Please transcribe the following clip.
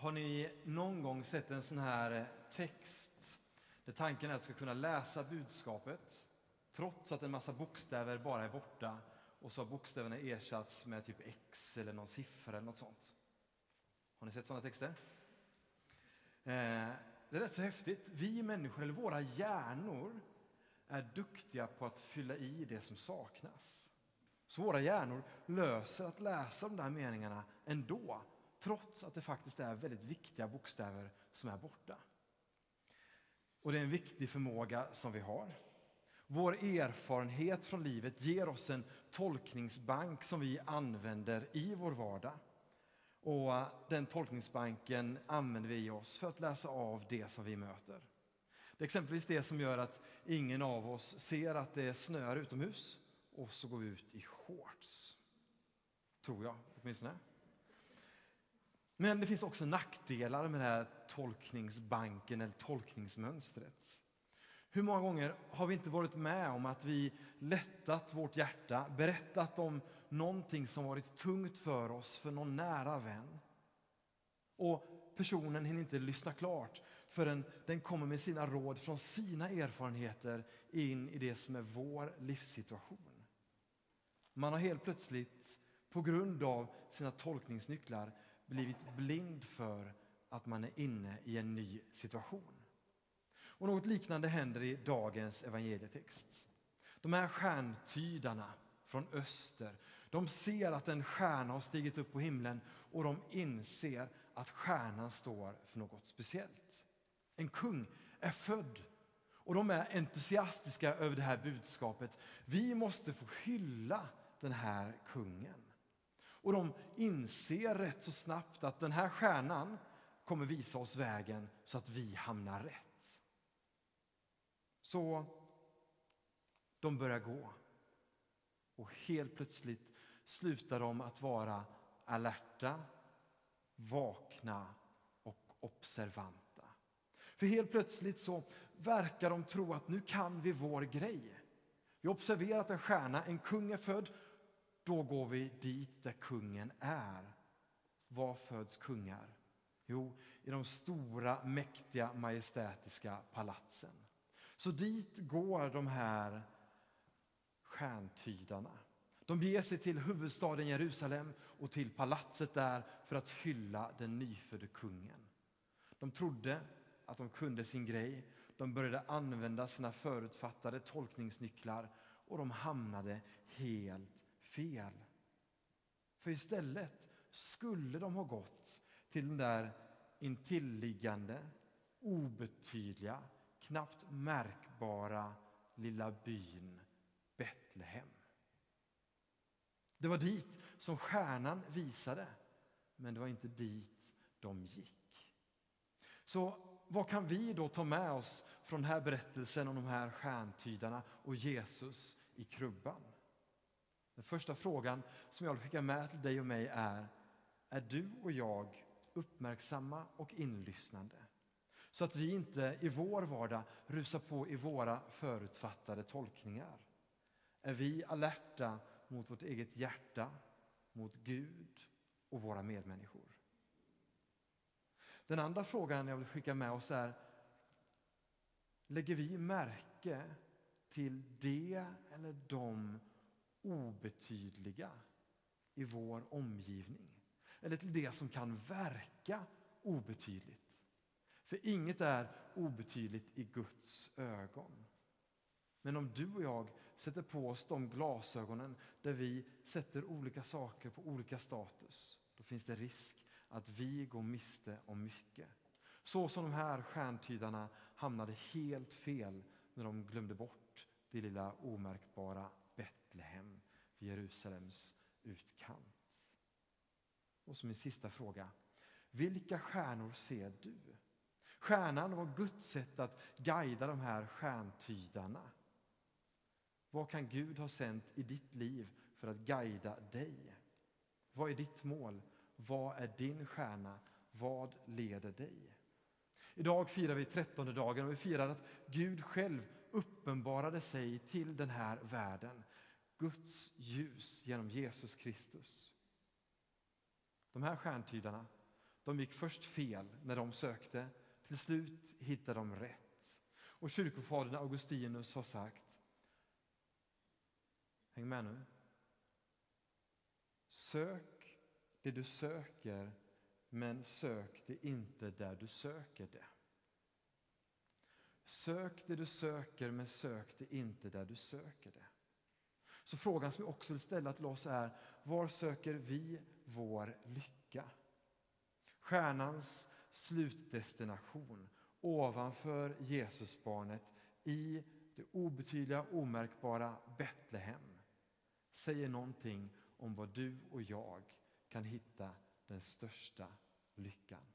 Har ni någon gång sett en sån här eh, text där tanken är att du ska kunna läsa budskapet trots att en massa bokstäver bara är borta och så har bokstäverna ersatts med typ X eller någon siffra eller något sånt? Har ni sett sådana texter? Eh, det är rätt så häftigt. Vi människor, eller våra hjärnor, är duktiga på att fylla i det som saknas. Så våra hjärnor löser att läsa de där meningarna ändå, trots att det faktiskt är väldigt viktiga bokstäver som är borta. Och det är en viktig förmåga som vi har. Vår erfarenhet från livet ger oss en tolkningsbank som vi använder i vår vardag. Och den tolkningsbanken använder vi oss för att läsa av det som vi möter. Det är exempelvis det som gör att ingen av oss ser att det snöar utomhus och så går vi ut i shorts. Tror jag åtminstone. Men det finns också nackdelar med den här tolkningsbanken eller tolkningsmönstret. Hur många gånger har vi inte varit med om att vi lättat vårt hjärta, berättat om någonting som varit tungt för oss, för någon nära vän. Och personen hinner inte lyssna klart förrän den kommer med sina råd från sina erfarenheter in i det som är vår livssituation. Man har helt plötsligt, på grund av sina tolkningsnycklar, blivit blind för att man är inne i en ny situation. Och något liknande händer i dagens evangelietext. De här stjärntydarna från öster, de ser att en stjärna har stigit upp på himlen och de inser att stjärnan står för något speciellt. En kung är född och de är entusiastiska över det här budskapet. Vi måste få hylla den här kungen. Och de inser rätt så snabbt att den här stjärnan kommer visa oss vägen så att vi hamnar rätt. Så de börjar gå. Och helt plötsligt slutar de att vara alerta, vakna och observanta. För helt plötsligt så verkar de tro att nu kan vi vår grej. Vi har observerat en stjärna, en kung är född. Då går vi dit där kungen är. Var föds kungar? Jo, i de stora, mäktiga, majestätiska palatsen. Så dit går de här stjärntydarna. De beger sig till huvudstaden Jerusalem och till palatset där för att hylla den nyfödde kungen. De trodde att de kunde sin grej. De började använda sina förutfattade tolkningsnycklar och de hamnade helt fel. För istället skulle de ha gått till den där intilliggande, obetydliga, knappt märkbara lilla byn Betlehem. Det var dit som stjärnan visade, men det var inte dit de gick. Så vad kan vi då ta med oss från den här berättelsen om de här stjärntydarna och Jesus i krubban? Den första frågan som jag vill skicka med till dig och mig är, är du och jag uppmärksamma och inlyssnande? Så att vi inte i vår vardag rusar på i våra förutfattade tolkningar. Är vi alerta mot vårt eget hjärta, mot Gud och våra medmänniskor? Den andra frågan jag vill skicka med oss är Lägger vi märke till det eller de obetydliga i vår omgivning? Eller till det som kan verka obetydligt? För inget är obetydligt i Guds ögon. Men om du och jag sätter på oss de glasögonen där vi sätter olika saker på olika status, då finns det risk att vi går miste om mycket. Så som de här stjärntydarna hamnade helt fel när de glömde bort det lilla omärkbara Betlehem vid Jerusalems utkant. Och så min sista fråga, vilka stjärnor ser du? Stjärnan var Guds sätt att guida de här stjärntydarna. Vad kan Gud ha sänt i ditt liv för att guida dig? Vad är ditt mål? Vad är din stjärna? Vad leder dig? Idag firar vi trettonde dagen och vi firar att Gud själv uppenbarade sig till den här världen. Guds ljus genom Jesus Kristus. De här stjärntydarna De gick först fel när de sökte, till slut hittade de rätt. Och kyrkofadern Augustinus har sagt, häng med nu, sök det du söker, men sök det inte där du söker det. Sök det du söker, men sök det inte där du söker det. Så frågan som jag också vill ställa till oss är, var söker vi vår lycka? Stjärnans slutdestination ovanför Jesusbarnet i det obetydliga, omärkbara Betlehem säger någonting om var du och jag kan hitta den största lyckan.